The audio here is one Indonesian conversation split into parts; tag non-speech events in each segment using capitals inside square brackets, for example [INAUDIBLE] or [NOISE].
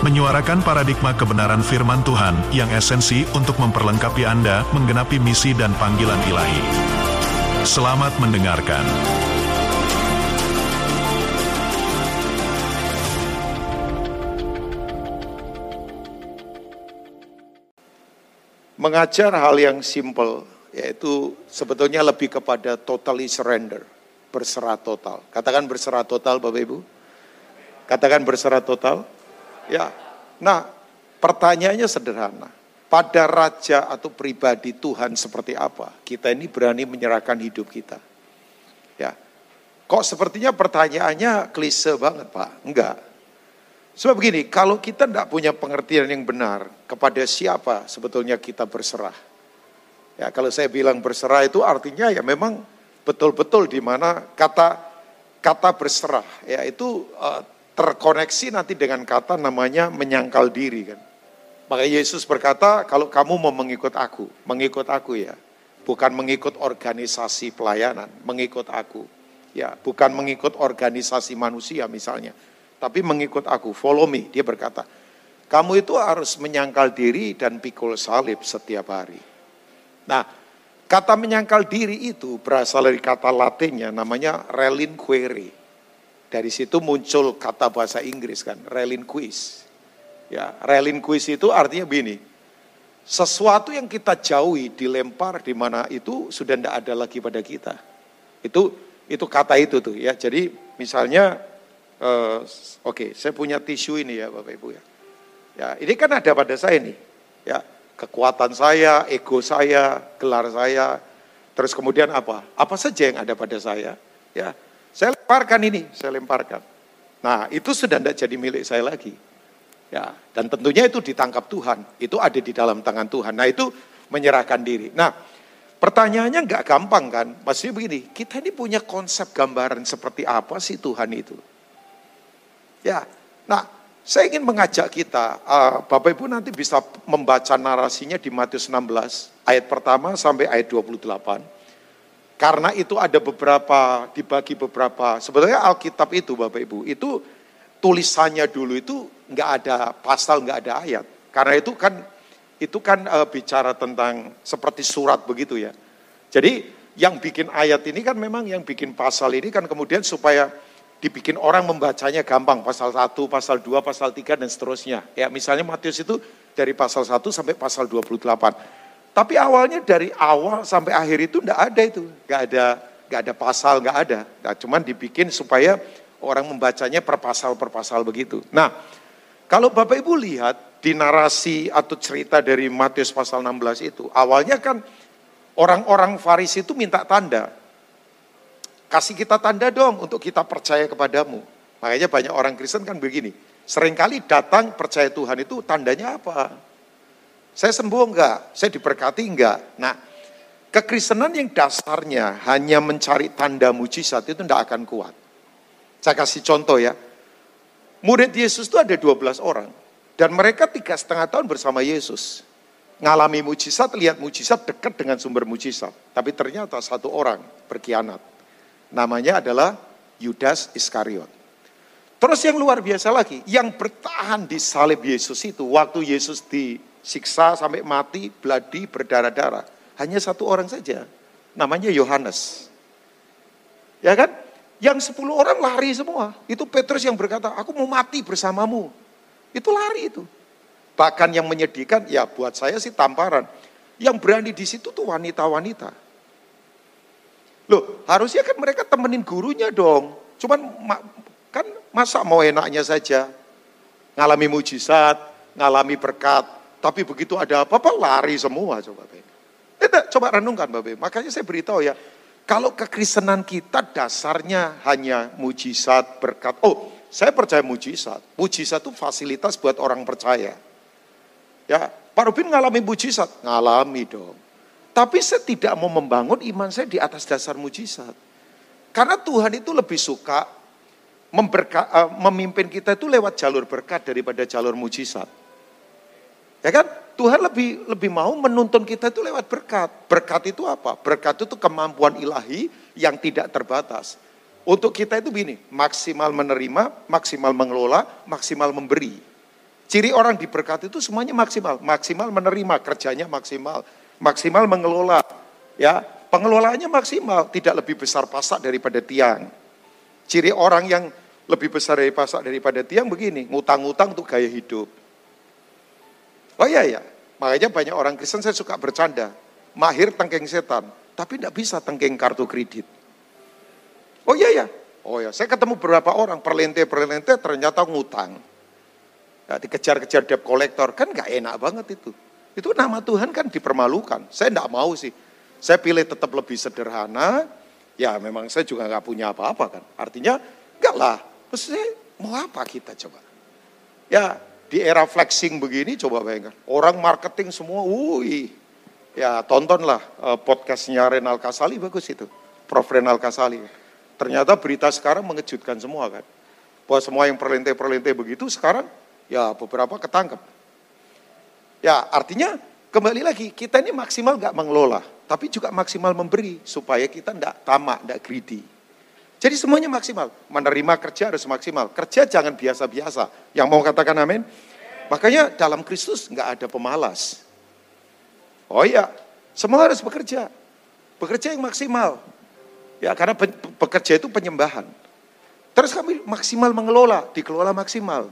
menyuarakan paradigma kebenaran firman Tuhan yang esensi untuk memperlengkapi Anda menggenapi misi dan panggilan ilahi. Selamat mendengarkan. Mengajar hal yang simple, yaitu sebetulnya lebih kepada totally surrender, berserah total. Katakan berserah total Bapak Ibu. Katakan berserah total. Ya. Nah, pertanyaannya sederhana. Pada raja atau pribadi Tuhan seperti apa? Kita ini berani menyerahkan hidup kita. Ya. Kok sepertinya pertanyaannya klise banget, Pak? Enggak. Sebab begini, kalau kita tidak punya pengertian yang benar kepada siapa sebetulnya kita berserah. Ya, kalau saya bilang berserah itu artinya ya memang betul-betul di mana kata kata berserah ya itu uh, terkoneksi nanti dengan kata namanya menyangkal diri kan. Maka Yesus berkata, kalau kamu mau mengikut aku, mengikut aku ya, bukan mengikut organisasi pelayanan, mengikut aku. Ya, bukan mengikut organisasi manusia misalnya, tapi mengikut aku, follow me. Dia berkata, kamu itu harus menyangkal diri dan pikul salib setiap hari. Nah, kata menyangkal diri itu berasal dari kata latinnya namanya relinquere. Dari situ muncul kata bahasa Inggris kan, relinquish. Ya, relinquish itu artinya begini. Sesuatu yang kita jauhi, dilempar di mana itu sudah tidak ada lagi pada kita. Itu itu kata itu tuh ya. Jadi misalnya uh, oke, okay, saya punya tisu ini ya Bapak Ibu ya. Ya, ini kan ada pada saya nih. Ya, kekuatan saya, ego saya, gelar saya, terus kemudian apa? Apa saja yang ada pada saya? Ya, saya lemparkan ini, saya lemparkan. Nah, itu sudah tidak jadi milik saya lagi. Ya, dan tentunya itu ditangkap Tuhan, itu ada di dalam tangan Tuhan. Nah, itu menyerahkan diri. Nah, pertanyaannya nggak gampang kan? Maksudnya begini, kita ini punya konsep gambaran seperti apa sih Tuhan itu? Ya, nah saya ingin mengajak kita, uh, Bapak Ibu nanti bisa membaca narasinya di Matius 16, ayat pertama sampai ayat 28. Karena itu ada beberapa, dibagi beberapa, sebetulnya Alkitab itu Bapak Ibu, itu tulisannya dulu itu nggak ada pasal, nggak ada ayat. Karena itu kan itu kan uh, bicara tentang seperti surat begitu ya. Jadi yang bikin ayat ini kan memang yang bikin pasal ini kan kemudian supaya dibikin orang membacanya gampang. Pasal 1, pasal 2, pasal 3 dan seterusnya. Ya misalnya Matius itu dari pasal 1 sampai pasal 28. Tapi awalnya dari awal sampai akhir itu enggak ada itu. Enggak ada enggak ada pasal, enggak ada. Nah, cuman dibikin supaya orang membacanya per pasal per pasal begitu. Nah, kalau Bapak Ibu lihat di narasi atau cerita dari Matius pasal 16 itu, awalnya kan orang-orang Farisi itu minta tanda. Kasih kita tanda dong untuk kita percaya kepadamu. Makanya banyak orang Kristen kan begini, sering kali datang percaya Tuhan itu tandanya apa? Saya sembuh enggak? Saya diberkati enggak? Nah, kekristenan yang dasarnya hanya mencari tanda mujizat itu tidak akan kuat. Saya kasih contoh ya. Murid Yesus itu ada 12 orang. Dan mereka tiga setengah tahun bersama Yesus. Ngalami mujizat, lihat mujizat dekat dengan sumber mujizat. Tapi ternyata satu orang berkhianat. Namanya adalah Yudas Iskariot. Terus yang luar biasa lagi, yang bertahan di salib Yesus itu, waktu Yesus disiksa sampai mati, beladi, berdarah-darah. Hanya satu orang saja, namanya Yohanes. Ya kan? Yang sepuluh orang lari semua. Itu Petrus yang berkata, aku mau mati bersamamu. Itu lari itu. Bahkan yang menyedihkan, ya buat saya sih tamparan. Yang berani di situ tuh wanita-wanita. Loh, harusnya kan mereka temenin gurunya dong. Cuman kan masa mau enaknya saja. Ngalami mujizat, ngalami berkat. Tapi begitu ada apa-apa lari semua coba Bapak. Tidak, coba renungkan Bapak. Makanya saya beritahu ya, kalau kekristenan kita dasarnya hanya mujizat, berkat. Oh, saya percaya mujizat. Mujizat itu fasilitas buat orang percaya. Ya, Pak Rubin ngalami mujizat? Ngalami dong. Tapi saya tidak mau membangun iman saya di atas dasar mujizat. Karena Tuhan itu lebih suka memberka, uh, memimpin kita itu lewat jalur berkat daripada jalur mujizat. Ya kan? Tuhan lebih lebih mau menuntun kita itu lewat berkat. Berkat itu apa? Berkat itu kemampuan ilahi yang tidak terbatas. Untuk kita itu begini, maksimal menerima, maksimal mengelola, maksimal memberi. Ciri orang diberkati itu semuanya maksimal. Maksimal menerima, kerjanya maksimal maksimal mengelola. Ya, pengelolaannya maksimal, tidak lebih besar pasak daripada tiang. Ciri orang yang lebih besar dari pasak daripada tiang begini, ngutang-ngutang untuk gaya hidup. Oh iya ya, makanya banyak orang Kristen saya suka bercanda, mahir tengking setan, tapi tidak bisa tengking kartu kredit. Oh iya ya, oh ya, saya ketemu beberapa orang perlente-perlente ternyata ngutang. Ya, dikejar-kejar debt collector, kan gak enak banget itu. Itu nama Tuhan kan dipermalukan. Saya tidak mau sih. Saya pilih tetap lebih sederhana. Ya memang saya juga nggak punya apa-apa kan. Artinya enggak lah. Maksudnya mau apa kita coba? Ya di era flexing begini coba bayangkan. Orang marketing semua, wui. Ya tontonlah uh, podcastnya Renal Kasali bagus itu. Prof Renal Kasali. Ternyata berita sekarang mengejutkan semua kan. Bahwa semua yang perlente-perlente begitu sekarang ya beberapa ketangkep. Ya artinya kembali lagi kita ini maksimal nggak mengelola, tapi juga maksimal memberi supaya kita tidak tamak, tidak greedy. Jadi semuanya maksimal. Menerima kerja harus maksimal. Kerja jangan biasa-biasa. Yang mau katakan amin? Makanya dalam Kristus nggak ada pemalas. Oh iya, semua harus bekerja. Bekerja yang maksimal. Ya karena bekerja itu penyembahan. Terus kami maksimal mengelola, dikelola maksimal.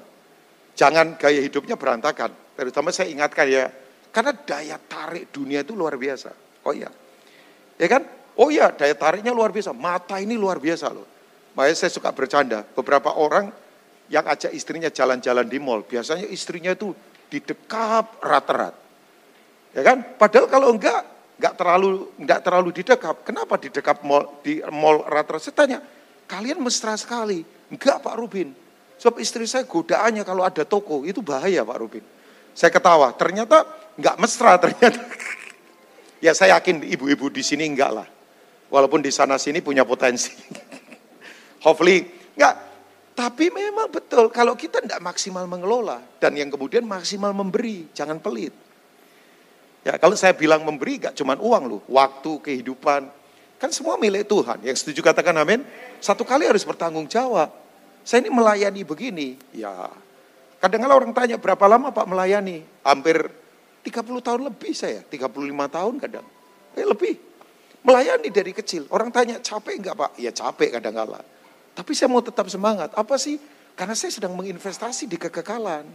Jangan gaya hidupnya berantakan. Terutama saya ingatkan ya, karena daya tarik dunia itu luar biasa. Oh iya. Ya kan? Oh iya, daya tariknya luar biasa. Mata ini luar biasa loh. Makanya saya suka bercanda. Beberapa orang yang ajak istrinya jalan-jalan di mall, biasanya istrinya itu di dekap rat-rat. Ya kan? Padahal kalau enggak, enggak terlalu enggak terlalu didekap. Kenapa di dekap mall di mall rat-rat? Saya tanya, kalian mesra sekali. Enggak Pak Rubin. Sebab istri saya godaannya kalau ada toko, itu bahaya Pak Rubin. Saya ketawa, ternyata nggak mesra ternyata. [LAUGHS] ya saya yakin ibu-ibu di sini enggak lah. Walaupun di sana sini punya potensi. [LAUGHS] Hopefully, enggak. Tapi memang betul, kalau kita tidak maksimal mengelola, dan yang kemudian maksimal memberi, jangan pelit. Ya, kalau saya bilang memberi, gak cuma uang loh, waktu, kehidupan, kan semua milik Tuhan. Yang setuju katakan amin. Satu kali harus bertanggung jawab. Saya ini melayani begini, ya Kadang-kadang orang tanya berapa lama Pak melayani? Hampir 30 tahun lebih saya, 35 tahun kadang. Eh lebih. Melayani dari kecil. Orang tanya capek enggak Pak? Ya capek kadang-kala. Tapi saya mau tetap semangat. Apa sih? Karena saya sedang menginvestasi di kekekalan.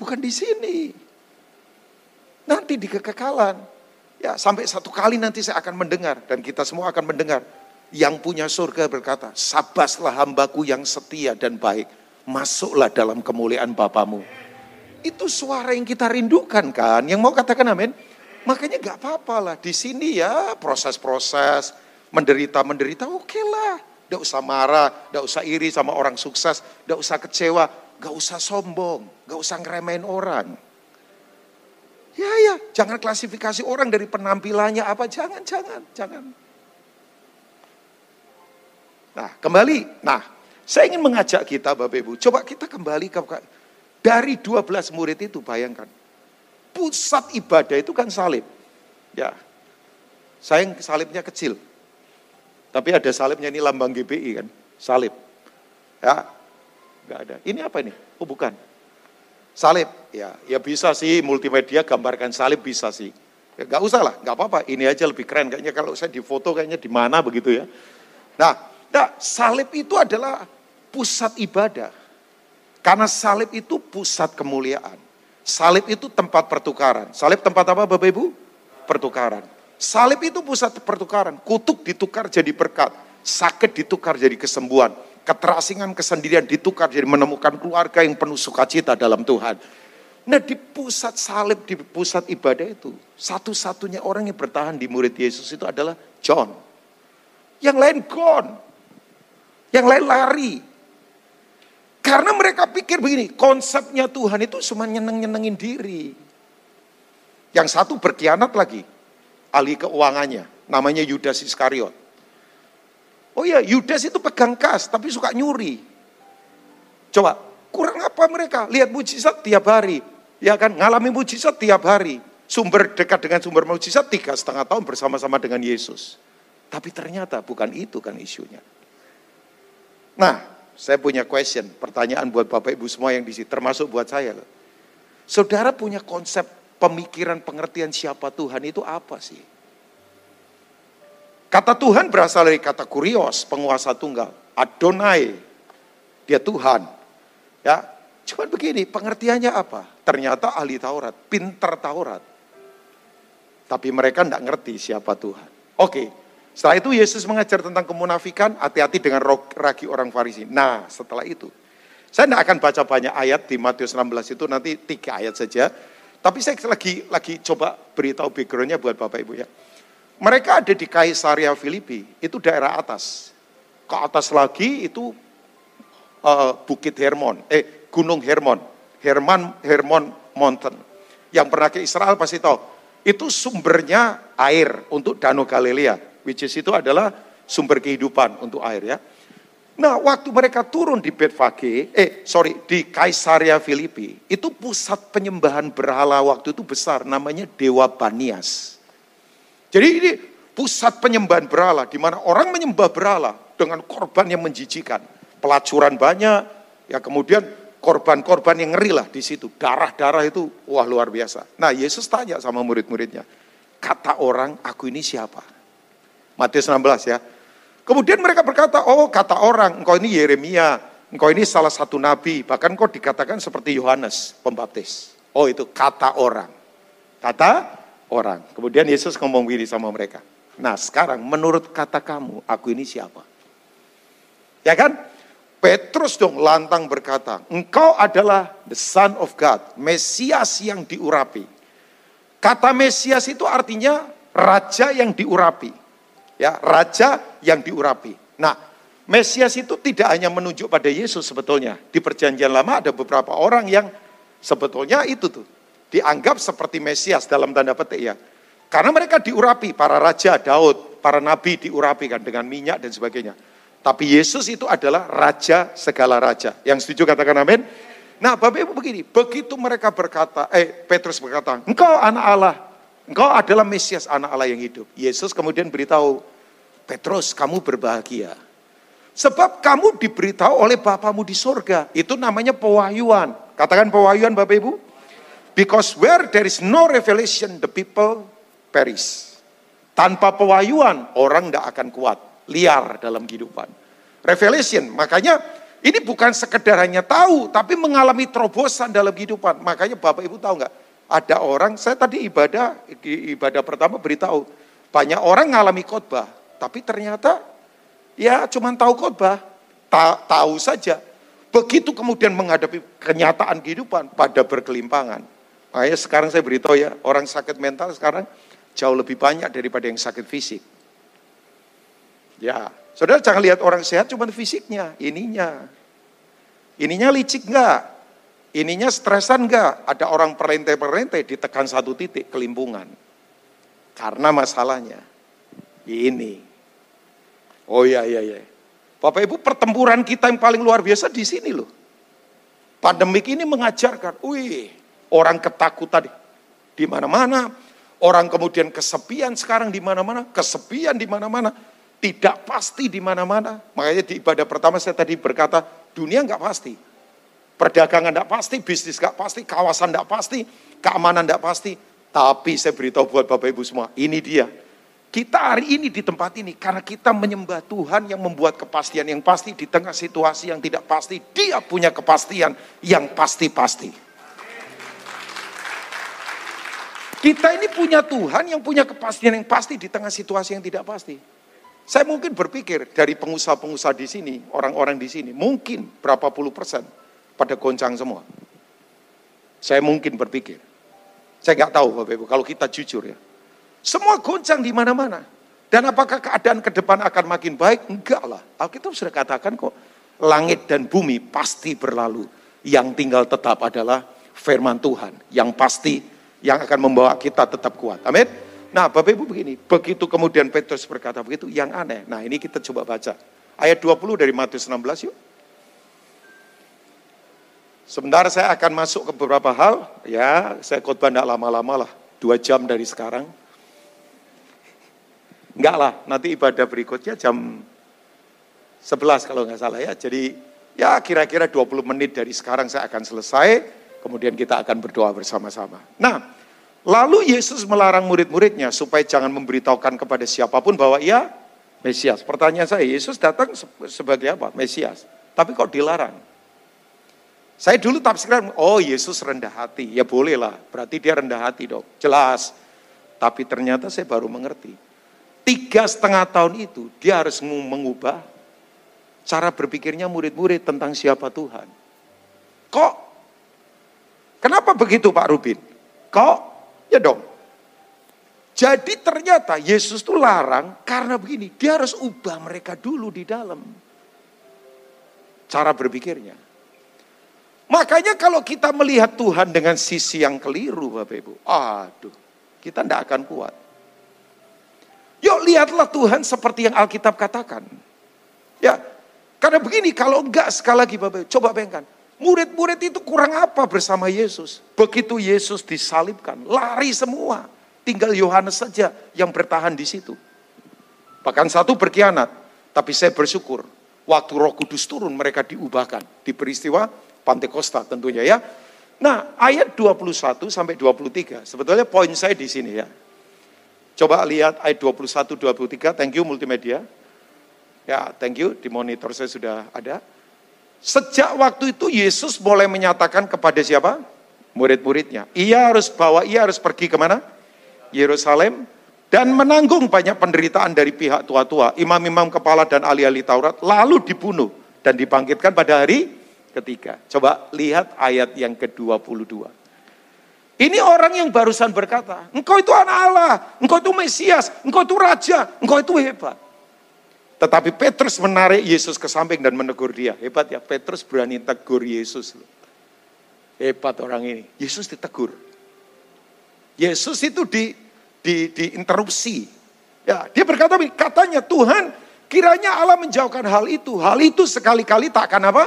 Bukan di sini. Nanti di kekekalan. Ya sampai satu kali nanti saya akan mendengar. Dan kita semua akan mendengar. Yang punya surga berkata, sabaslah hambaku yang setia dan baik masuklah dalam kemuliaan Bapamu. Itu suara yang kita rindukan kan, yang mau katakan amin. Makanya gak apa-apa lah, di sini ya proses-proses, menderita-menderita oke okay lah. Gak usah marah, gak usah iri sama orang sukses, gak usah kecewa, gak usah sombong, gak usah ngeremehin orang. Ya ya, jangan klasifikasi orang dari penampilannya apa, jangan, jangan, jangan. Nah kembali, nah saya ingin mengajak kita Bapak Ibu, coba kita kembali ke dari 12 murid itu bayangkan. Pusat ibadah itu kan salib. Ya. Sayang salibnya kecil. Tapi ada salibnya ini lambang GBI kan, salib. Ya. Enggak ada. Ini apa ini? Oh bukan. Salib. Ya, ya bisa sih multimedia gambarkan salib bisa sih. Ya, gak usah lah, gak apa-apa. Ini aja lebih keren. Kayaknya kalau saya di foto kayaknya di mana begitu ya. Nah, nah salib itu adalah pusat ibadah. Karena salib itu pusat kemuliaan. Salib itu tempat pertukaran. Salib tempat apa Bapak Ibu? Pertukaran. Salib itu pusat pertukaran. Kutuk ditukar jadi berkat. Sakit ditukar jadi kesembuhan. Keterasingan, kesendirian ditukar jadi menemukan keluarga yang penuh sukacita dalam Tuhan. Nah di pusat salib, di pusat ibadah itu, satu-satunya orang yang bertahan di murid Yesus itu adalah John. Yang lain gone. Yang lain lari. Karena mereka pikir begini, konsepnya Tuhan itu cuma nyeneng-nyenengin diri. Yang satu berkhianat lagi. ahli keuangannya, namanya Yudas Iskariot. Oh iya, Yudas itu pegang kas, tapi suka nyuri. Coba, kurang apa mereka? Lihat mujizat tiap hari. Ya kan, ngalami mujizat tiap hari. Sumber dekat dengan sumber mujizat tiga setengah tahun bersama-sama dengan Yesus. Tapi ternyata bukan itu kan isunya. Nah, saya punya question, pertanyaan buat Bapak Ibu semua yang di sini, termasuk buat saya. Saudara punya konsep pemikiran pengertian siapa Tuhan itu apa sih? Kata Tuhan berasal dari kata kurios, penguasa tunggal. Adonai, dia Tuhan. Ya, cuman begini, pengertiannya apa? Ternyata ahli Taurat, pinter Taurat. Tapi mereka tidak ngerti siapa Tuhan. Oke, setelah itu Yesus mengajar tentang kemunafikan, hati-hati dengan ragi orang Farisi. Nah, setelah itu, saya tidak akan baca banyak ayat di Matius 16 itu, nanti tiga ayat saja. Tapi saya lagi lagi coba beritahu backgroundnya buat Bapak Ibu ya. Mereka ada di Kaisaria Filipi, itu daerah atas. Ke atas lagi itu uh, Bukit Hermon, eh Gunung Hermon, Herman Hermon Mountain. Yang pernah ke Israel pasti tahu. Itu sumbernya air untuk Danau Galilea, which is itu adalah sumber kehidupan untuk air ya. Nah, waktu mereka turun di Betfage, eh sorry, di Kaisaria Filipi, itu pusat penyembahan berhala waktu itu besar, namanya Dewa Banias. Jadi ini pusat penyembahan berhala di mana orang menyembah berhala dengan korban yang menjijikan. Pelacuran banyak, ya kemudian korban-korban yang ngeri lah di situ. Darah-darah itu wah luar biasa. Nah Yesus tanya sama murid-muridnya, kata orang aku ini siapa? Matius 16 ya. Kemudian mereka berkata, oh kata orang, engkau ini Yeremia, engkau ini salah satu nabi, bahkan kau dikatakan seperti Yohanes pembaptis. Oh itu kata orang. Kata orang. Kemudian Yesus ngomong begini sama mereka. Nah sekarang menurut kata kamu, aku ini siapa? Ya kan? Petrus dong lantang berkata, engkau adalah the son of God, Mesias yang diurapi. Kata Mesias itu artinya raja yang diurapi. Ya, raja yang diurapi. Nah, Mesias itu tidak hanya menunjuk pada Yesus sebetulnya. Di perjanjian lama ada beberapa orang yang sebetulnya itu tuh dianggap seperti Mesias dalam tanda petik ya. Karena mereka diurapi, para raja Daud, para nabi diurapi kan dengan minyak dan sebagainya. Tapi Yesus itu adalah raja segala raja. Yang setuju katakan amin. Nah Bapak Ibu begini, begitu mereka berkata, eh Petrus berkata, engkau anak Allah, engkau adalah Mesias anak Allah yang hidup. Yesus kemudian beritahu, Petrus kamu berbahagia. Sebab kamu diberitahu oleh Bapamu di sorga. Itu namanya pewahyuan. Katakan pewahyuan Bapak Ibu. Because where there is no revelation, the people perish. Tanpa pewahyuan, orang tidak akan kuat. Liar dalam kehidupan. Revelation, makanya ini bukan sekedar hanya tahu, tapi mengalami terobosan dalam kehidupan. Makanya Bapak Ibu tahu nggak? Ada orang, saya tadi ibadah, ibadah pertama beritahu, banyak orang mengalami khotbah, tapi ternyata ya cuma tahu khotbah, ta tahu saja. Begitu kemudian menghadapi kenyataan kehidupan pada berkelimpangan. Makanya sekarang saya beritahu ya, orang sakit mental sekarang jauh lebih banyak daripada yang sakit fisik. Ya, saudara jangan lihat orang sehat cuma fisiknya, ininya. Ininya licik enggak? Ininya stresan enggak? Ada orang perlentai-perlentai ditekan satu titik kelimpungan. Karena masalahnya ini. Oh iya iya iya. Bapak Ibu pertempuran kita yang paling luar biasa di sini loh. Pandemik ini mengajarkan, wih Orang ketakutan di mana-mana, orang kemudian kesepian sekarang di mana-mana, kesepian di mana-mana, tidak pasti di mana-mana. Makanya di ibadah pertama saya tadi berkata, dunia nggak pasti. Perdagangan nggak pasti, bisnis nggak pasti, kawasan nggak pasti, keamanan nggak pasti. Tapi saya beritahu buat Bapak Ibu semua, ini dia. Kita hari ini di tempat ini karena kita menyembah Tuhan yang membuat kepastian yang pasti di tengah situasi yang tidak pasti. Dia punya kepastian yang pasti-pasti. Kita ini punya Tuhan yang punya kepastian yang pasti di tengah situasi yang tidak pasti. Saya mungkin berpikir dari pengusaha-pengusaha di sini, orang-orang di sini, mungkin berapa puluh persen pada goncang semua. Saya mungkin berpikir. Saya nggak tahu Bapak Ibu, kalau kita jujur ya. Semua goncang di mana-mana. Dan apakah keadaan ke depan akan makin baik? Enggak lah. Alkitab sudah katakan kok, langit dan bumi pasti berlalu. Yang tinggal tetap adalah firman Tuhan. Yang pasti yang akan membawa kita tetap kuat. Amin. Nah, Bapak Ibu begini, begitu kemudian Petrus berkata begitu, yang aneh. Nah, ini kita coba baca. Ayat 20 dari Matius 16 yuk. Sebentar saya akan masuk ke beberapa hal, ya saya khotbah tidak lama-lama lah, dua jam dari sekarang. Enggak lah, nanti ibadah berikutnya jam 11 kalau nggak salah ya. Jadi ya kira-kira 20 menit dari sekarang saya akan selesai, kemudian kita akan berdoa bersama-sama. Nah, lalu Yesus melarang murid-muridnya supaya jangan memberitahukan kepada siapa pun bahwa ia Mesias. Pertanyaan saya, Yesus datang sebagai apa? Mesias. Tapi kok dilarang? Saya dulu tafsirkan, oh Yesus rendah hati. Ya boleh lah, berarti dia rendah hati dong. Jelas. Tapi ternyata saya baru mengerti. Tiga setengah tahun itu dia harus mengubah cara berpikirnya murid-murid tentang siapa Tuhan. Kok? Kenapa begitu Pak Rubin? Kok? Ya dong. Jadi ternyata Yesus itu larang karena begini, dia harus ubah mereka dulu di dalam cara berpikirnya. Makanya kalau kita melihat Tuhan dengan sisi yang keliru Bapak Ibu, aduh, kita tidak akan kuat. Yuk lihatlah Tuhan seperti yang Alkitab katakan. Ya, karena begini kalau enggak sekali lagi Bapak Ibu, coba bayangkan. Murid-murid itu kurang apa bersama Yesus? Begitu Yesus disalibkan, lari semua. Tinggal Yohanes saja yang bertahan di situ. Bahkan satu berkhianat, tapi saya bersyukur waktu Roh Kudus turun mereka diubahkan di peristiwa Pantekosta tentunya ya. Nah, ayat 21 sampai 23, sebetulnya poin saya di sini ya. Coba lihat ayat 21 23, thank you multimedia. Ya, thank you di monitor saya sudah ada. Sejak waktu itu Yesus mulai menyatakan kepada siapa? Murid-muridnya. Ia harus bawa, ia harus pergi ke mana? Yerusalem dan menanggung banyak penderitaan dari pihak tua-tua, imam-imam kepala dan ahli-ahli Taurat, lalu dibunuh dan dibangkitkan pada hari ketiga. Coba lihat ayat yang ke-22. Ini orang yang barusan berkata, engkau itu anak Allah, engkau itu Mesias, engkau itu Raja, engkau itu hebat. Tetapi Petrus menarik Yesus ke samping dan menegur dia. Hebat ya, Petrus berani tegur Yesus. Hebat orang ini. Yesus ditegur. Yesus itu di, di, diinterupsi. Ya, dia berkata, katanya Tuhan, kiranya Allah menjauhkan hal itu. Hal itu sekali-kali tak akan apa?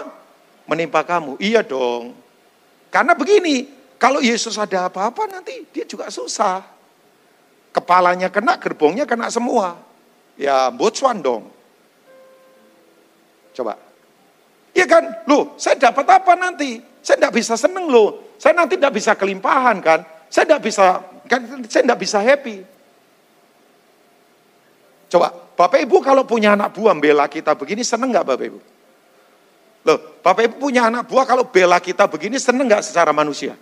Menimpa kamu. Iya dong. Karena begini, kalau Yesus ada apa-apa nanti dia juga susah. Kepalanya kena, gerbongnya kena semua. Ya bocuan dong. Coba. Iya kan? Loh, saya dapat apa nanti? Saya tidak bisa seneng loh. Saya nanti tidak bisa kelimpahan kan? Saya tidak bisa, kan, saya tidak bisa happy. Coba, Bapak Ibu kalau punya anak buah bela kita begini, seneng nggak Bapak Ibu? Loh, Bapak Ibu punya anak buah kalau bela kita begini seneng nggak secara manusia?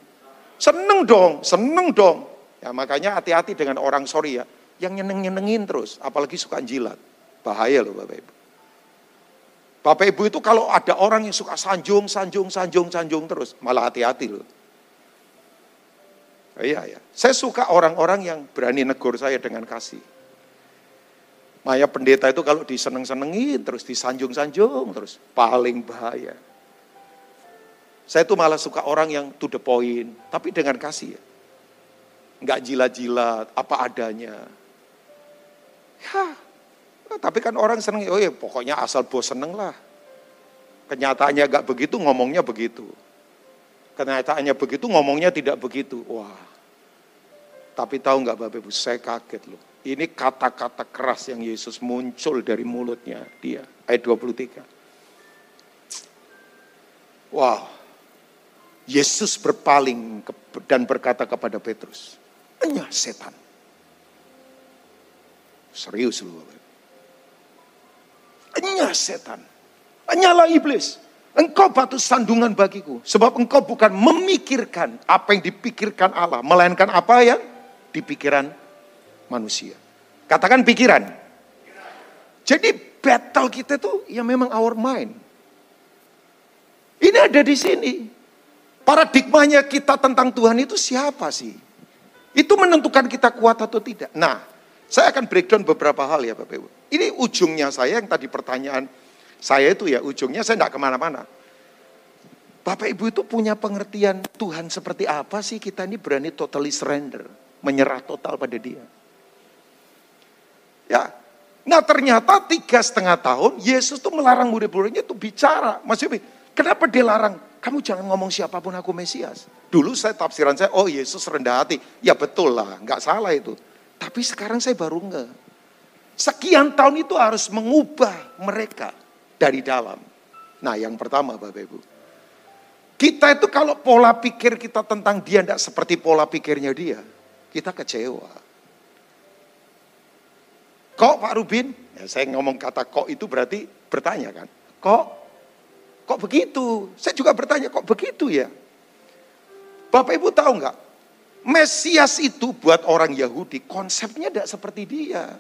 Seneng dong, seneng dong. Ya makanya hati-hati dengan orang sorry ya, yang nyeneng-nyenengin terus, apalagi suka jilat. Bahaya loh Bapak Ibu. Bapak Ibu itu kalau ada orang yang suka sanjung, sanjung, sanjung, sanjung terus, malah hati-hati loh. Iya, iya. Saya suka orang-orang yang berani negur saya dengan kasih. Maya pendeta itu kalau diseneng-senengin, terus disanjung-sanjung, terus paling bahaya. Saya tuh malah suka orang yang to the point, tapi dengan kasih ya. Enggak jilat-jilat, apa adanya. Ya, tapi kan orang seneng, oh ya pokoknya asal bos seneng lah. Kenyataannya enggak begitu, ngomongnya begitu. Kenyataannya begitu, ngomongnya tidak begitu. Wah, tapi tahu nggak Bapak Ibu, saya kaget loh. Ini kata-kata keras yang Yesus muncul dari mulutnya dia. Ayat 23. Wow. Yesus berpaling dan berkata kepada Petrus, Enya setan. Serius lu. Enya setan. Enyalah iblis. Engkau batu sandungan bagiku. Sebab engkau bukan memikirkan apa yang dipikirkan Allah. Melainkan apa yang dipikiran manusia. Katakan pikiran. Jadi battle kita tuh ya memang our mind. Ini ada di sini. Paradigmanya kita tentang Tuhan itu siapa sih? Itu menentukan kita kuat atau tidak. Nah, saya akan breakdown beberapa hal ya Bapak Ibu. Ini ujungnya saya yang tadi pertanyaan saya itu ya ujungnya saya tidak ke mana-mana. Bapak Ibu itu punya pengertian Tuhan seperti apa sih kita ini berani totally surrender. Menyerah total pada dia. Ya, nah ternyata tiga setengah tahun Yesus tuh melarang murid-muridnya tuh bicara. Maksudnya, kenapa dia larang? Kamu jangan ngomong siapa pun aku Mesias. Dulu saya tafsiran saya, oh Yesus rendah hati. Ya betul lah, nggak salah itu. Tapi sekarang saya baru nge. Sekian tahun itu harus mengubah mereka dari dalam. Nah yang pertama Bapak Ibu. Kita itu kalau pola pikir kita tentang dia tidak seperti pola pikirnya dia. Kita kecewa. Kok Pak Rubin? Ya, saya ngomong kata kok itu berarti bertanya kan. Kok? Kok begitu? Saya juga bertanya kok begitu ya? Bapak Ibu tahu nggak? Mesias itu buat orang Yahudi konsepnya tidak seperti dia.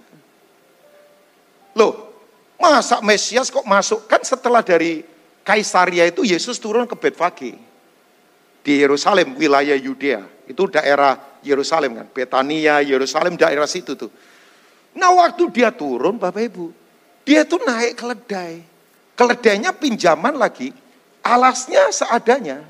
Loh, masa Mesias kok masuk? Kan setelah dari Kaisaria itu Yesus turun ke Betfage. Di Yerusalem, wilayah Yudea. Itu daerah Yerusalem kan. Betania, Yerusalem, daerah situ tuh. Nah waktu dia turun Bapak Ibu, dia tuh naik keledai. Keledainya pinjaman lagi, alasnya seadanya.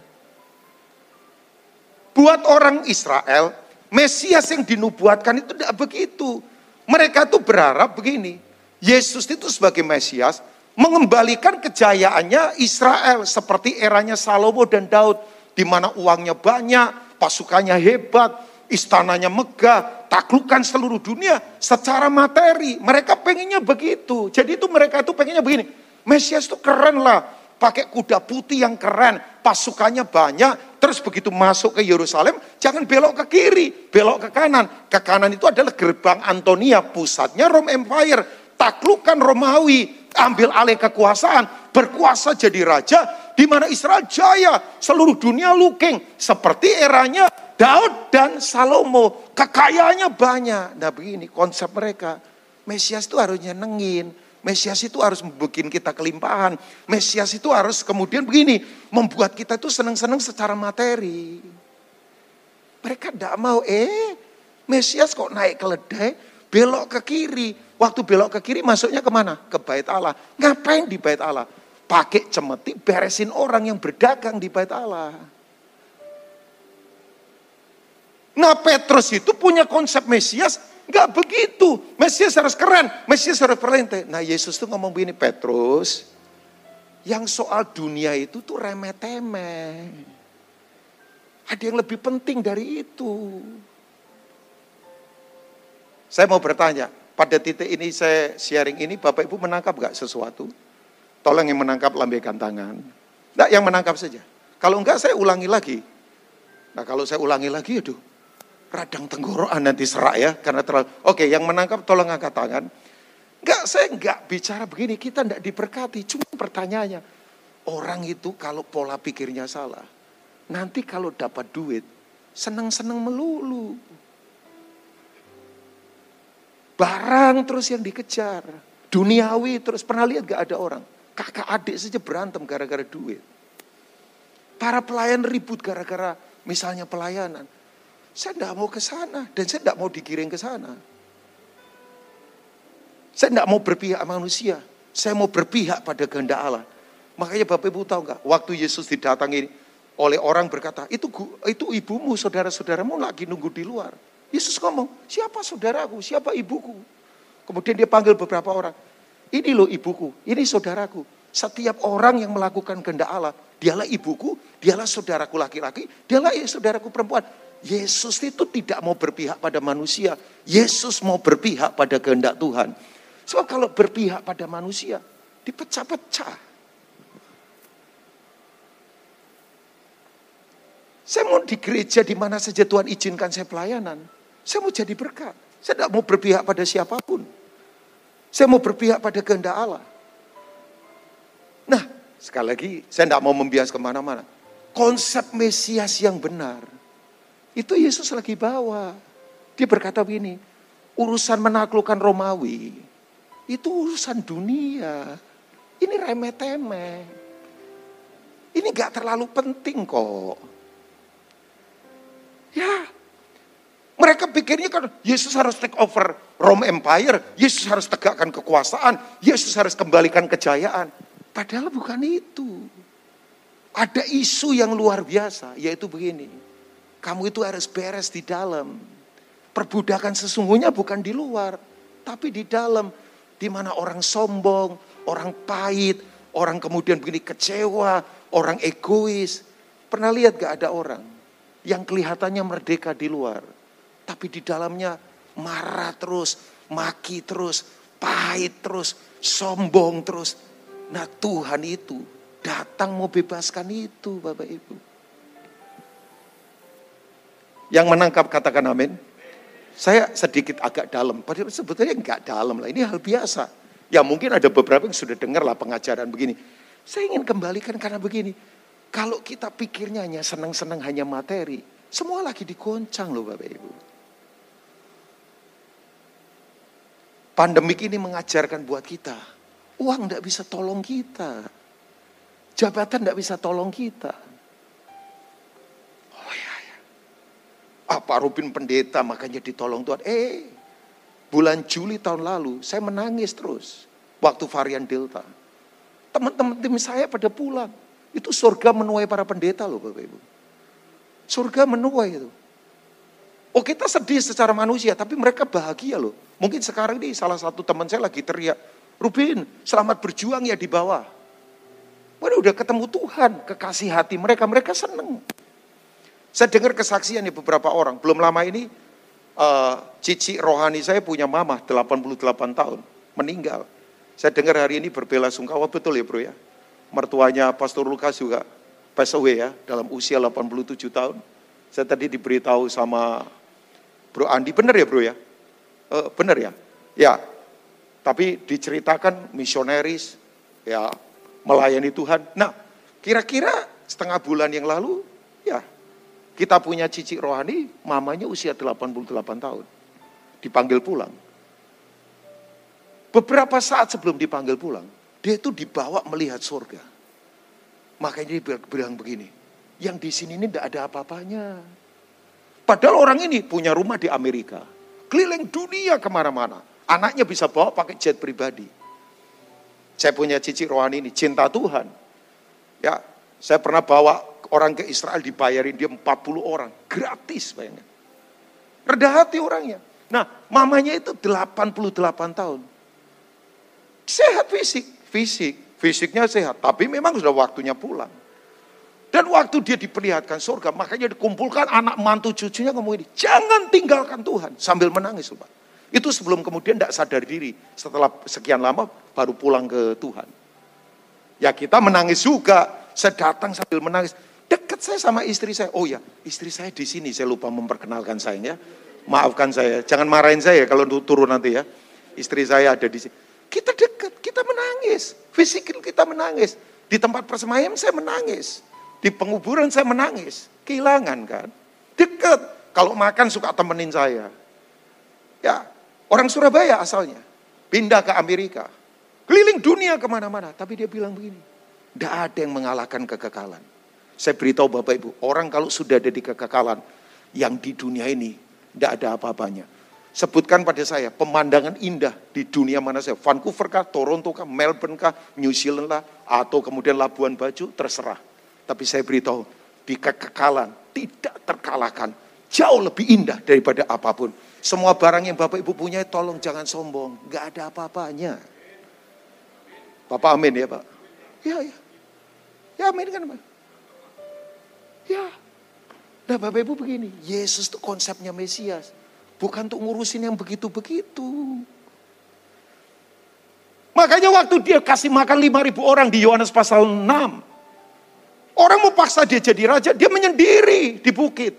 Buat orang Israel, Mesias yang dinubuatkan itu tidak begitu. Mereka tuh berharap begini, Yesus itu sebagai Mesias mengembalikan kejayaannya Israel seperti eranya Salomo dan Daud di mana uangnya banyak, pasukannya hebat, istananya megah, taklukan seluruh dunia secara materi. Mereka pengennya begitu. Jadi itu mereka itu pengennya begini. Mesias itu keren lah, pakai kuda putih yang keren, pasukannya banyak, terus begitu masuk ke Yerusalem, jangan belok ke kiri, belok ke kanan. Ke kanan itu adalah gerbang Antonia, pusatnya Rome Empire, taklukan Romawi, ambil alih kekuasaan, berkuasa jadi raja, di mana Israel jaya, seluruh dunia looking, seperti eranya Daud dan Salomo, kekayaannya banyak. Nah begini konsep mereka, Mesias itu harus nyenengin, Mesias itu harus membuat kita kelimpahan. Mesias itu harus kemudian begini, membuat kita itu senang-senang secara materi. Mereka tidak mau, eh Mesias kok naik keledai, belok ke kiri. Waktu belok ke kiri masuknya ke mana? Ke bait Allah. Ngapain di bait Allah? Pakai cemeti beresin orang yang berdagang di bait Allah. Nah Petrus itu punya konsep Mesias Enggak begitu. Mesias harus keren, Mesias harus perlente. Nah Yesus tuh ngomong begini, Petrus, yang soal dunia itu tuh remeh-temeh. Ada yang lebih penting dari itu. Saya mau bertanya, pada titik ini saya sharing ini, Bapak Ibu menangkap gak sesuatu? Tolong yang menangkap lambaikan tangan. Enggak, yang menangkap saja. Kalau enggak saya ulangi lagi. Nah kalau saya ulangi lagi, aduh radang tenggorokan nanti serak ya karena terlalu oke yang menangkap tolong angkat tangan enggak saya enggak bicara begini kita enggak diberkati cuma pertanyaannya orang itu kalau pola pikirnya salah nanti kalau dapat duit senang-senang melulu barang terus yang dikejar duniawi terus pernah lihat gak ada orang kakak adik saja berantem gara-gara duit para pelayan ribut gara-gara misalnya pelayanan saya tidak mau ke sana dan saya tidak mau dikirim ke sana. Saya tidak mau berpihak manusia. Saya mau berpihak pada kehendak Allah. Makanya Bapak Ibu tahu nggak? Waktu Yesus didatangi oleh orang berkata, itu itu ibumu, saudara-saudaramu lagi nunggu di luar. Yesus ngomong, siapa saudaraku, siapa ibuku? Kemudian dia panggil beberapa orang. Ini loh ibuku, ini saudaraku. Setiap orang yang melakukan kehendak Allah, dialah ibuku, dialah saudaraku laki-laki, dialah saudaraku perempuan. Yesus itu tidak mau berpihak pada manusia. Yesus mau berpihak pada kehendak Tuhan. Sebab kalau berpihak pada manusia, dipecah-pecah. Saya mau di gereja di mana saja Tuhan izinkan saya pelayanan. Saya mau jadi berkat. Saya tidak mau berpihak pada siapa pun. Saya mau berpihak pada kehendak Allah. Nah, sekali lagi saya tidak mau membias ke mana-mana. Konsep Mesias yang benar itu Yesus lagi bawa. Dia berkata begini, urusan menaklukkan Romawi, itu urusan dunia. Ini remeh-temeh. Ini gak terlalu penting kok. Ya, mereka pikirnya kan Yesus harus take over Rome Empire, Yesus harus tegakkan kekuasaan, Yesus harus kembalikan kejayaan. Padahal bukan itu. Ada isu yang luar biasa, yaitu begini. Kamu itu harus beres di dalam. Perbudakan sesungguhnya bukan di luar. Tapi di dalam, di mana orang sombong, orang pahit, orang kemudian begini kecewa, orang egois. Pernah lihat gak ada orang yang kelihatannya merdeka di luar. Tapi di dalamnya marah terus, maki terus, pahit terus, sombong terus. Nah Tuhan itu datang mau bebaskan itu Bapak Ibu. Yang menangkap katakan amin. Saya sedikit agak dalam, padahal sebetulnya enggak dalam lah, ini hal biasa. Ya mungkin ada beberapa yang sudah dengar lah pengajaran begini. Saya ingin kembalikan karena begini. Kalau kita pikirnya hanya senang-senang hanya materi, semua lagi digoncang loh Bapak Ibu. Pandemik ini mengajarkan buat kita, uang tidak bisa tolong kita. Jabatan tidak bisa tolong kita. Oh ya, ya. Apa Rubin pendeta makanya ditolong Tuhan. Eh, bulan Juli tahun lalu saya menangis terus. Waktu varian Delta. Teman-teman tim saya pada pulang. Itu surga menuai para pendeta loh Bapak Ibu. Surga menuai itu. Oh kita sedih secara manusia, tapi mereka bahagia loh. Mungkin sekarang ini salah satu teman saya lagi teriak, Rubin selamat berjuang ya di bawah. Waduh udah ketemu Tuhan, kekasih hati mereka, mereka seneng. Saya dengar kesaksian nih beberapa orang, belum lama ini uh, cici rohani saya punya mama 88 tahun, meninggal. Saya dengar hari ini berbela sungkawa, betul ya bro ya. Mertuanya Pastor Lukas juga pass away ya, dalam usia 87 tahun. Saya tadi diberitahu sama bro Andi, benar ya bro ya? Uh, benar ya? Ya, tapi diceritakan misioneris, ya melayani Tuhan. Nah, kira-kira setengah bulan yang lalu, ya kita punya cici rohani, mamanya usia 88 tahun. Dipanggil pulang. Beberapa saat sebelum dipanggil pulang, dia itu dibawa melihat surga. Makanya dia bilang begini, yang di sini ini tidak ada apa-apanya. Padahal orang ini punya rumah di Amerika. Keliling dunia ke mana-mana. Anaknya bisa bawa pakai jet pribadi. Saya punya cici rohani ini, cinta Tuhan. Ya, saya pernah bawa orang ke Israel dibayarin dia 40 orang. Gratis bayangin. Rendah hati orangnya. Nah, mamanya itu 88 tahun. Sehat fisik, fisik, fisiknya sehat, tapi memang sudah waktunya pulang. Dan waktu dia diperlihatkan surga, makanya dikumpulkan anak mantu cucunya ini, jangan tinggalkan Tuhan sambil menangis, Pak. Itu sebelum kemudian tidak sadar diri, setelah sekian lama baru pulang ke Tuhan. Ya kita menangis juga, saya datang sambil menangis. Dekat saya sama istri saya. Oh ya, istri saya di sini. Saya lupa memperkenalkan saya ya. Maafkan saya. Jangan marahin saya kalau turun nanti ya. Istri saya ada di sini. Kita dekat, kita menangis. Fisik kita menangis. Di tempat persemaian saya menangis. Di penguburan saya menangis. Kehilangan kan. Dekat. Kalau makan suka temenin saya. Ya, orang Surabaya asalnya. Pindah ke Amerika. Keliling dunia ke mana-mana. Tapi dia bilang begini. Tidak ada yang mengalahkan kekekalan. Saya beritahu Bapak Ibu, orang kalau sudah ada di kekekalan, yang di dunia ini tidak ada apa-apanya. Sebutkan pada saya pemandangan indah di dunia mana saya. Vancouver kah, Toronto kah, Melbourne kah, New Zealand lah, atau kemudian Labuan Bajo, terserah. Tapi saya beritahu, di kekekalan tidak terkalahkan. Jauh lebih indah daripada apa pun. Semua barang yang Bapak Ibu punya, tolong jangan sombong. Gak ada apa-apanya. Bapak amin ya Pak? Ya, ya. Ya amin kan Pak? Ya. Nah Bapak Ibu begini, Yesus itu konsepnya Mesias. Bukan untuk ngurusin yang begitu-begitu. Makanya waktu dia kasih makan 5 ribu orang di Yohanes pasal 6. Orang mau paksa dia jadi raja, dia menyendiri di bukit.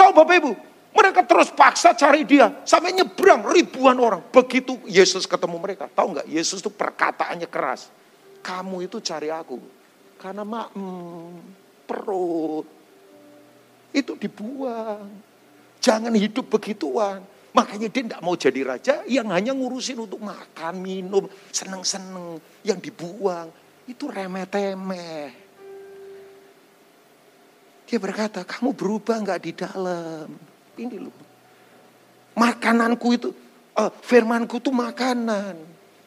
Tahu Bapak Ibu, mereka terus paksa cari dia. Sampai nyebrang ribuan orang. Begitu Yesus ketemu mereka. Tahu nggak, Yesus itu perkataannya keras. Kamu itu cari aku. Karena mak, perut. Itu dibuang. Jangan hidup begituan. Makanya dia tidak mau jadi raja yang hanya ngurusin untuk makan, minum, seneng-seneng. Yang dibuang. Itu remeh-temeh. Dia berkata, kamu berubah nggak di dalam. Ini loh. Makananku itu, uh, firmanku itu makanan.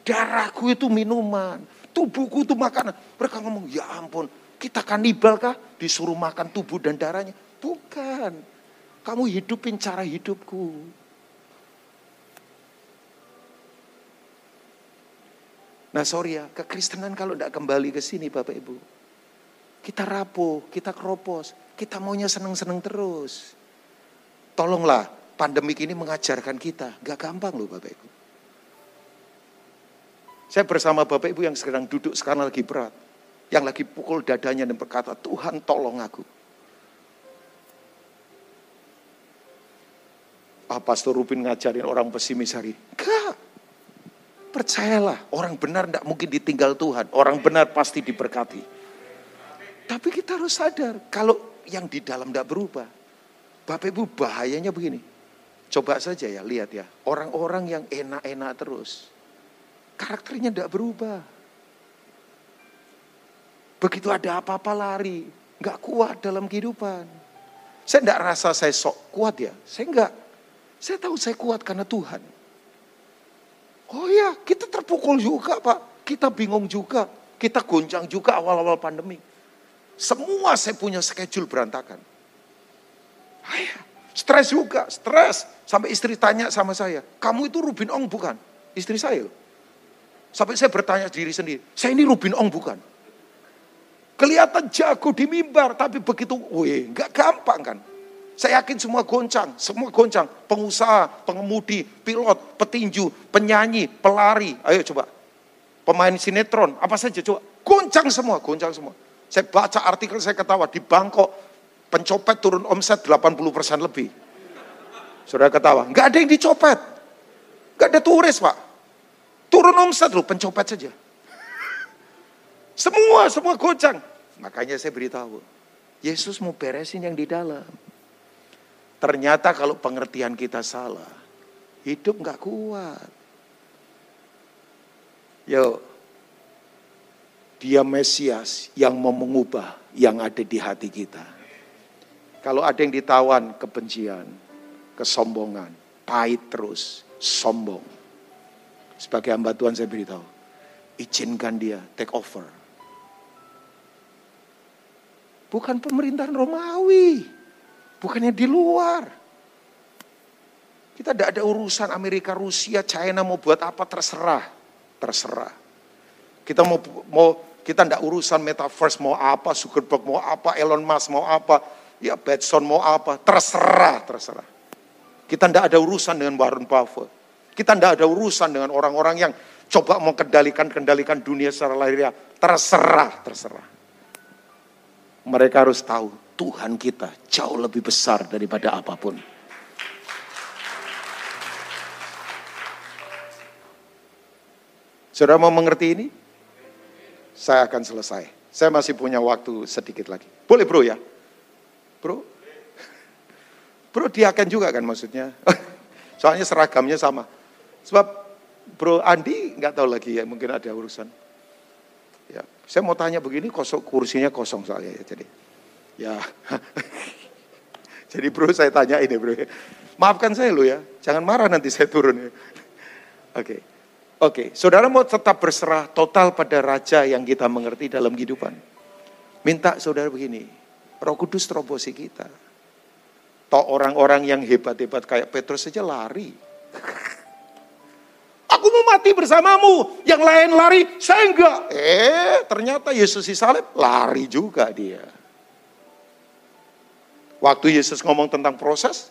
Darahku itu minuman. Tubuhku itu makanan. Mereka ngomong, ya ampun, kita kanibal kah? Disuruh makan tubuh dan darahnya. Bukan. Kamu hidupin cara hidupku. Nah sorry ya, kekristenan kalau tidak kembali ke sini Bapak Ibu. Kita rapuh, kita keropos, kita maunya seneng-seneng terus. Tolonglah pandemik ini mengajarkan kita, gak gampang loh Bapak Ibu. Saya bersama Bapak Ibu yang sedang duduk sekarang lagi berat. Yang lagi pukul dadanya dan berkata, Tuhan tolong aku. Ah, Pastor Rupin ngajarin orang pesimis hari. Enggak. Percayalah, orang benar tidak mungkin ditinggal Tuhan. Orang benar pasti diberkati. Tapi kita harus sadar, kalau yang di dalam tidak berubah. Bapak Ibu bahayanya begini. Coba saja ya, lihat ya. Orang-orang yang enak-enak terus. Karakternya tidak berubah. Begitu ada apa-apa lari. Nggak kuat dalam kehidupan. Saya tidak rasa saya sok kuat ya. Saya enggak. Saya tahu saya kuat karena Tuhan. Oh iya, kita terpukul juga Pak. Kita bingung juga. Kita goncang juga awal-awal pandemi. Semua saya punya schedule berantakan. Ah, iya. Stres juga, stres. Sampai istri tanya sama saya, kamu itu Rubin Ong bukan? Istri saya. Sampai saya bertanya diri sendiri, saya ini Rubin Ong bukan? Kelihatan jago di mimbar, tapi begitu, wih, nggak gampang kan. Saya yakin semua goncang, semua goncang. Pengusaha, pengemudi, pilot, petinju, penyanyi, pelari. Ayo coba. Pemain sinetron, apa saja coba. Goncang semua, goncang semua. Saya baca artikel, saya ketawa. Di Bangkok, pencopet turun omset 80% lebih. Sudah ketawa. Nggak ada yang dicopet. Nggak ada turis, Pak. Turun omset loh, pencopet saja. Semua, semua goncang. Makanya saya beritahu. Yesus mau beresin yang di dalam. Ternyata kalau pengertian kita salah, hidup nggak kuat. Yo, dia Mesias yang mau mengubah yang ada di hati kita. Kalau ada yang ditawan kebencian, kesombongan, pahit terus, sombong. Sebagai hamba Tuhan saya beritahu, izinkan dia take over. Bukan pemerintahan Romawi. Bukannya di luar. Kita tidak ada urusan Amerika, Rusia, China mau buat apa terserah. Terserah. Kita mau mau kita tidak urusan metaverse mau apa, Zuckerberg mau apa, Elon Musk mau apa, ya Betson mau apa, terserah, terserah. Kita tidak ada urusan dengan Warren Buffett. Kita tidak ada urusan dengan orang-orang yang coba mau kendalikan-kendalikan dunia secara lahiriah. Terserah, terserah. Mereka harus tahu Tuhan kita jauh lebih besar daripada apa pun. Saudara mau mengerti ini? Saya akan selesai. Saya masih punya waktu sedikit lagi. Boleh bro ya? Bro? Bro dia akan juga kan maksudnya? [LAUGHS] Soalnya seragamnya sama. Sebab bro Andi nggak tahu lagi ya, mungkin ada urusan. Ya, saya mau tanya begini, kosong kursinya kosong soalnya ya. Jadi Ya. [LAUGHS] Jadi bro saya tanya ini bro. Maafkan saya lo ya. Jangan marah nanti saya turun ya. [LAUGHS] Oke. Okay. Oke, okay. saudara mau tetap berserah total pada raja yang kita mengerti dalam kehidupan. Minta saudara begini, roh kudus terobosi kita. Toh orang-orang yang hebat-hebat kayak Petrus saja lari. [LAUGHS] Aku mau mati bersamamu. Yang lain lari, saya enggak. Eh, ternyata Yesus disalib, lari juga dia. Waktu Yesus ngomong tentang proses,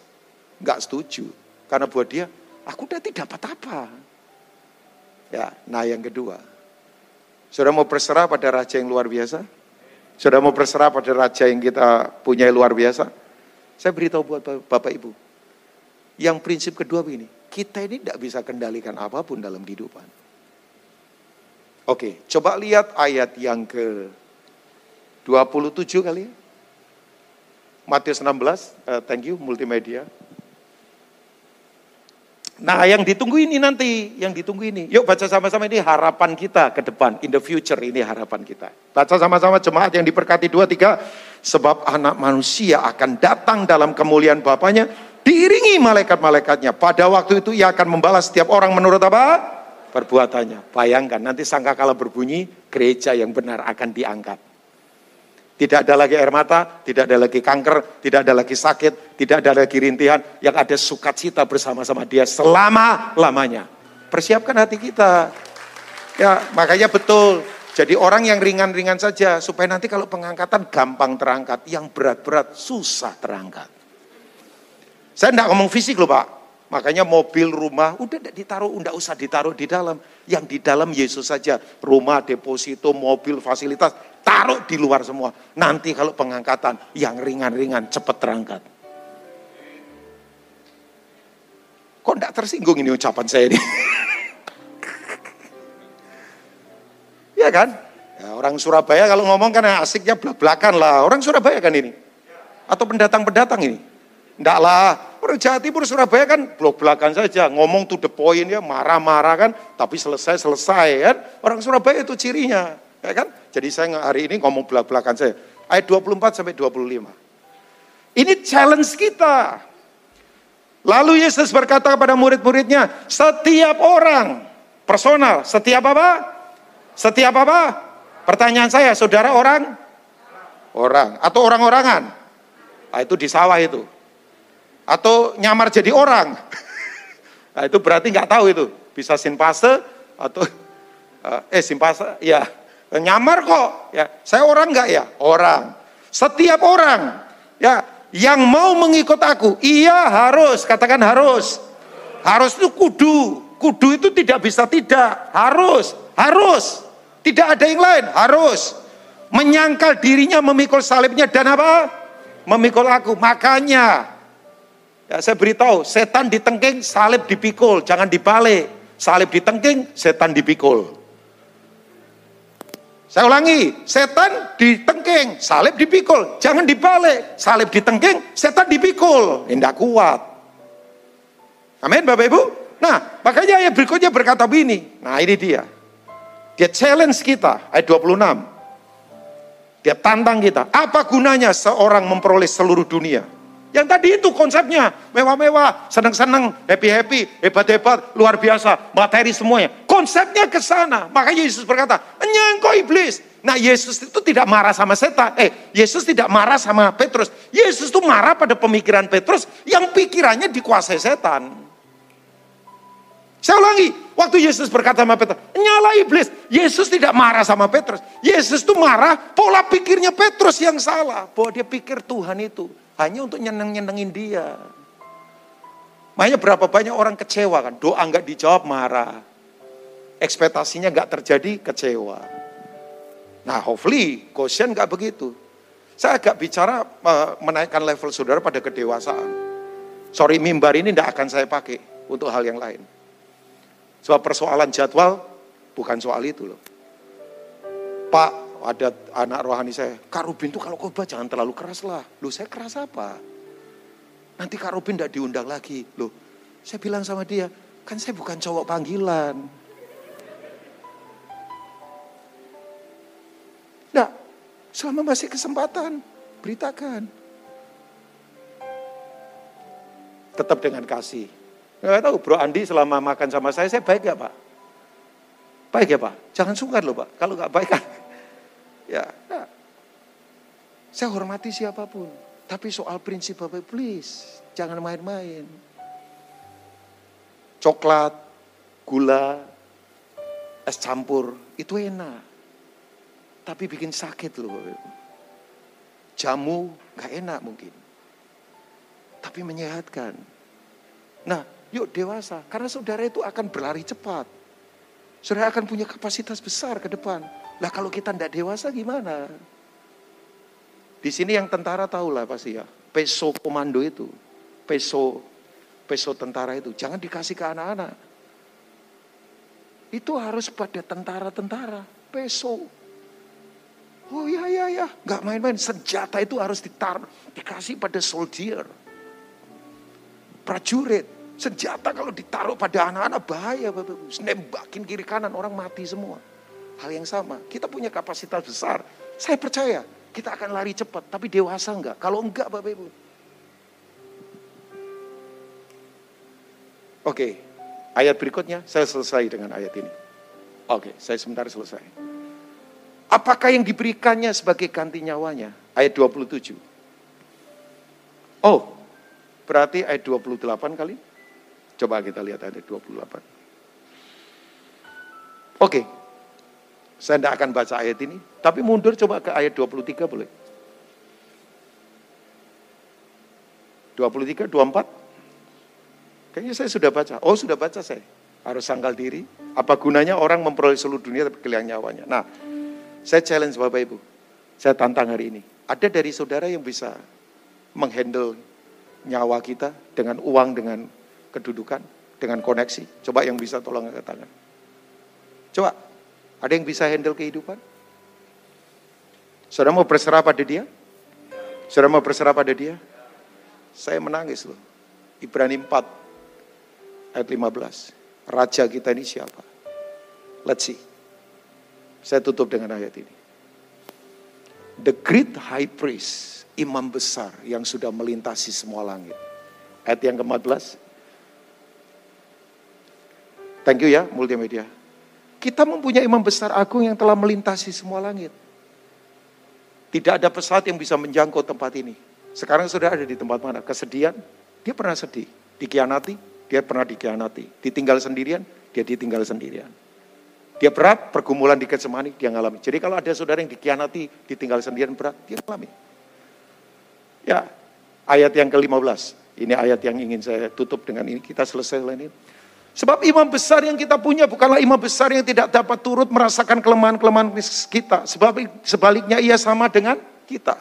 nggak setuju. Karena buat dia, aku udah tidak dapat apa. Ya, nah yang kedua. Sudah mau berserah pada raja yang luar biasa? Sudah mau berserah pada raja yang kita punya luar biasa? Saya beritahu buat Bapak Ibu. Yang prinsip kedua begini, kita ini tidak bisa kendalikan apa pun dalam kehidupan. Oke, coba lihat ayat yang ke 27 kali ya. Matius 16, uh, eh, thank you multimedia. Nah yang ditunggu ini nanti, yang ditunggu ini. Yuk baca sama-sama ini harapan kita ke depan, in the future ini harapan kita. Baca sama-sama jemaat yang diberkati dua tiga. Sebab anak manusia akan datang dalam kemuliaan Bapaknya, diiringi malaikat-malaikatnya. Pada waktu itu ia akan membalas setiap orang menurut apa? Perbuatannya. Bayangkan nanti sangkakala berbunyi, gereja yang benar akan diangkat. Tidak ada lagi air mata, tidak ada lagi kanker, tidak ada lagi sakit, tidak ada lagi rintihan. Yang ada sukacita bersama-sama dia selama-lamanya. Persiapkan hati kita. Ya, makanya betul. Jadi orang yang ringan-ringan saja supaya nanti kalau pengangkatan gampang terangkat, yang berat-berat susah terangkat. Saya tidak ngomong fisik loh Pak. Makanya mobil, rumah, udah tidak ditaruh, tidak usah ditaruh di dalam. Yang di dalam Yesus saja. Rumah, deposito, mobil, fasilitas, taruh di luar semua. Nanti kalau pengangkatan, yang ringan-ringan cepat terangkat. Kok tidak tersinggung ini ucapan saya ini? [LAUGHS] ya kan? Ya, orang Surabaya kalau ngomong kan asiknya belak-belakan lah. Orang Surabaya kan ini. Atau pendatang-pendatang ini. Enggak lah. Orang Jawa Timur Surabaya kan blok belakang saja. Ngomong to the point ya, marah-marah kan. Tapi selesai-selesai kan. Orang Surabaya itu cirinya. Ya kan? Jadi saya hari ini ngomong belak-belakan saya. Ayat 24 sampai 25. Ini challenge kita. Lalu Yesus berkata kepada murid-muridnya, setiap orang, personal, setiap apa? Setiap apa? Pertanyaan saya, saudara orang? Orang. Atau orang-orangan? Nah, itu di sawah itu. Atau nyamar jadi orang? Nah, [LAUGHS] itu berarti nggak tahu itu. Bisa simpase atau [LAUGHS] eh simpase, ya nyamar kok. Ya, saya orang nggak ya? Orang. Setiap orang, ya yang mau mengikut aku, ia harus, katakan harus. Harus itu kudu. Kudu itu tidak bisa tidak, harus, harus. Tidak ada yang lain, harus. Menyangkal dirinya memikul salibnya dan apa? Memikul aku. Makanya Ya, saya beritahu, setan ditengking, salib dipikul, jangan dibalik. Salib ditengking, setan dipikul. Saya ulangi, setan ditengking, salib dipikul, jangan dibalik. Salib ditengking, setan dipikul, tidak kuat. Amin Bapak Ibu. Nah, makanya ayat berikutnya berkata begini. Nah, ini dia. Dia challenge kita, ayat 26. Dia tantang kita. Apa gunanya seorang memperoleh seluruh dunia? Yang tadi itu konsepnya, mewah-mewah, senang-senang, happy-happy, hebat-hebat, luar biasa, materi semuanya. Konsepnya ke sana. Makanya Yesus berkata, nyangkau iblis. Nah Yesus itu tidak marah sama setan. Eh, Yesus tidak marah sama Petrus. Yesus itu marah pada pemikiran Petrus yang pikirannya dikuasai setan. Saya ulangi, waktu Yesus berkata sama Petrus, nyala iblis. Yesus tidak marah sama Petrus. Yesus itu marah pola pikirnya Petrus yang salah. Bahwa dia pikir Tuhan itu hanya untuk nyeneng-nyenengin dia. Makanya berapa banyak orang kecewa kan, doa nggak dijawab marah. Ekspektasinya nggak terjadi kecewa. Nah hopefully Goshen nggak begitu. Saya agak bicara uh, menaikkan level saudara pada kedewasaan. Sorry mimbar ini tidak akan saya pakai untuk hal yang lain. Sebab persoalan jadwal bukan soal itu loh. Pak, ada anak rohani saya, Kak Rubin tuh kalau khotbah jangan terlalu keras lah. Loh saya keras apa? Nanti Kak Rubin tidak diundang lagi. Loh saya bilang sama dia, kan saya bukan cowok panggilan. Nah, selama masih kesempatan, beritakan. Tetap dengan kasih. Nggak tahu bro Andi selama makan sama saya, saya baik gak pak? Baik ya pak? Jangan sungkan loh pak. Kalau nggak baik kan Ya, nah. Saya hormati siapa pun. Tapi soal prinsip Bapak, please, jangan main-main. Coklat, gula, es campur, itu enak. Tapi bikin sakit loh Bapak Jamu gak enak mungkin. Tapi menyehatkan. Nah, yuk dewasa. Karena saudara itu akan berlari cepat. Saudara akan punya kapasitas besar ke depan. Lah kalau kita tidak dewasa gimana? Di sini yang tentara tahu lah pasti ya. Peso komando itu. Peso peso tentara itu. Jangan dikasih ke anak-anak. Itu harus pada tentara-tentara. Peso. Oh iya iya iya. Gak main-main. Senjata itu harus ditaruh. Dikasih pada soldier. Prajurit. Senjata kalau ditaruh pada anak-anak bahaya. Nembakin kiri kanan orang mati semua hal yang sama. Kita punya kapasitas besar. Saya percaya kita akan lari cepat, tapi dewasa enggak. Kalau enggak Bapak Ibu. Oke, ayat berikutnya saya selesai dengan ayat ini. Oke, saya sebentar selesai. Apakah yang diberikannya sebagai ganti nyawanya? Ayat 27. Oh, berarti ayat 28 kali? Coba kita lihat ayat 28. Oke, Saya tidak akan baca ayat ini, tapi mundur coba ke ayat 23 boleh. 23, 24. Kayaknya saya sudah baca. Oh sudah baca saya. Harus sangkal diri. Apa gunanya orang memperoleh seluruh dunia tapi kehilangan nyawanya. Nah, saya challenge Bapak Ibu. Saya tantang hari ini. Ada dari saudara yang bisa menghandle nyawa kita dengan uang, dengan kedudukan, dengan koneksi. Coba yang bisa tolong angkat tangan. Coba, ada yang bisa handle kehidupan? Saudara mau berserah pada dia? Saudara mau berserah pada dia? Saya menangis loh. Ibrani 4 ayat 15. Raja kita ini siapa? Let's see. Saya tutup dengan ayat ini. The great high priest, imam besar yang sudah melintasi semua langit. Ayat yang ke-14. Thank you ya multimedia. Kita mempunyai imam besar agung yang telah melintasi semua langit. Tidak ada pesawat yang bisa menjangkau tempat ini. Sekarang sudah ada di tempat mana? Kesedihan, dia pernah sedih. Dikianati, dia pernah dikianati. Ditinggal sendirian, dia ditinggal sendirian. Dia berat, pergumulan di Getsemani, dia ngalami. Jadi kalau ada saudara yang dikianati, ditinggal sendirian berat, dia ngalami. Ya, ayat yang ke-15. Ini ayat yang ingin saya tutup dengan ini. Kita selesai ini. Sebab imam besar yang kita punya bukanlah imam besar yang tidak dapat turut merasakan kelemahan-kelemahan kita. Sebab sebaliknya ia sama dengan kita.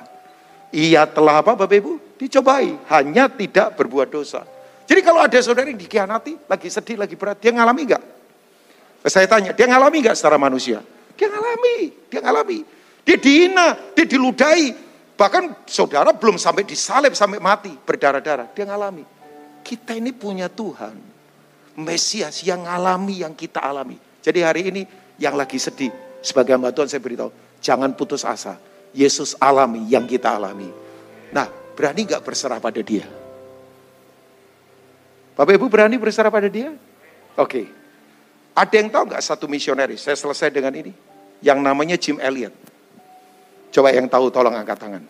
Ia telah apa Bapak Ibu? Dicobai, hanya tidak berbuat dosa. Jadi kalau ada saudara yang dikhianati, lagi sedih, lagi berat, dia ngalami enggak? Saya tanya, dia ngalami nggak secara manusia? Dia ngalami, dia ngalami. Dia dihina, dia diludahi. Bahkan saudara belum sampai disalib, sampai mati, berdarah-darah. Dia ngalami. Kita ini punya Tuhan. Mesias yang ngalami, yang kita alami. Jadi hari ini yang lagi sedih, sebagai hamba Tuhan saya beritahu, jangan putus asa. Yesus alami yang kita alami. Nah, berani nggak berserah pada dia? Bapak Ibu berani berserah pada dia? Oke. Okay. Ada yang tahu nggak satu misionaris? Saya selesai dengan ini. Yang namanya Jim Elliot. Coba yang tahu tolong angkat tangan.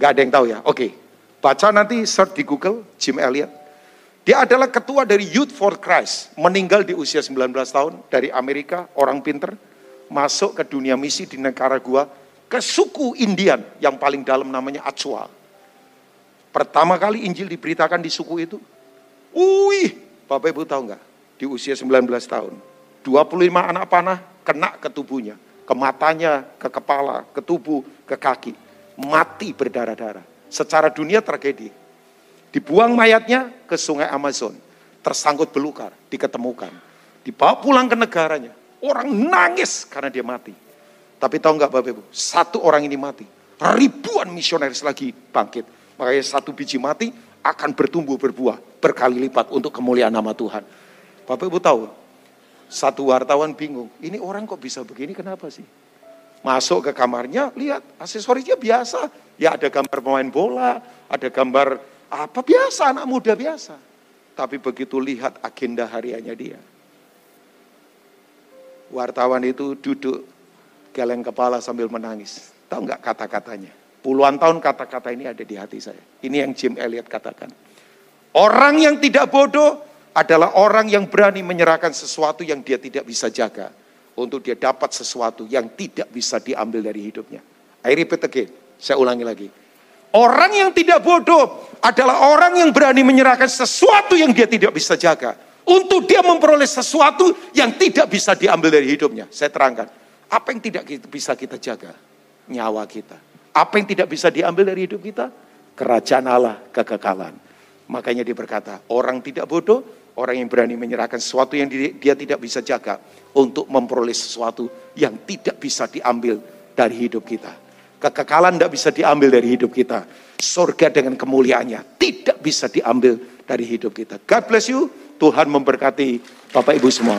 Gak ada yang tahu ya? Oke. Baca nanti search di Google Jim Elliot. Dia adalah ketua dari Youth for Christ. Meninggal di usia 19 tahun dari Amerika, orang pinter. Masuk ke dunia misi di negara gua. Ke suku Indian yang paling dalam namanya Achua. Pertama kali Injil diberitakan di suku itu. Wih, Bapak Ibu tahu nggak? di usia 19 tahun. 25 anak panah kena ke tubuhnya, ke matanya, ke kepala, ke tubuh, ke kaki. Mati berdarah-darah. Secara dunia tragedi. Dibuang mayatnya ke sungai Amazon. Tersangkut belukar, diketemukan. Dibawa pulang ke negaranya. Orang nangis karena dia mati. Tapi tahu nggak Bapak Ibu, satu orang ini mati. Ribuan misionaris lagi bangkit. Makanya satu biji mati akan bertumbuh berbuah berkali lipat untuk kemuliaan nama Tuhan. Bapak Ibu tahu, satu wartawan bingung, ini orang kok bisa begini, kenapa sih? Masuk ke kamarnya, lihat aksesorisnya biasa. Ya ada gambar pemain bola, ada gambar apa biasa, anak muda biasa. Tapi begitu lihat agenda hariannya dia. Wartawan itu duduk geleng kepala sambil menangis. Tahu nggak kata-katanya? Puluhan tahun kata-kata ini ada di hati saya. Ini yang Jim Elliot katakan. Orang yang tidak bodoh adalah orang yang berani menyerahkan sesuatu yang dia tidak bisa jaga untuk dia dapat sesuatu yang tidak bisa diambil dari hidupnya. I repeat again, saya ulangi lagi. Orang yang tidak bodoh adalah orang yang berani menyerahkan sesuatu yang dia tidak bisa jaga untuk dia memperoleh sesuatu yang tidak bisa diambil dari hidupnya. Saya terangkan, apa yang tidak bisa kita jaga? Nyawa kita. Apa yang tidak bisa diambil dari hidup kita? Kerajaan Allah, kekekalan. Makanya dia berkata, orang tidak bodoh Orang yang berani menyerahkan sesuatu yang dia tidak bisa jaga untuk memperoleh sesuatu yang tidak bisa diambil dari hidup kita. Kekekalan tidak bisa diambil dari hidup kita. Surga dengan kemuliaannya tidak bisa diambil dari hidup kita. God bless you. Tuhan memberkati Bapak Ibu semua.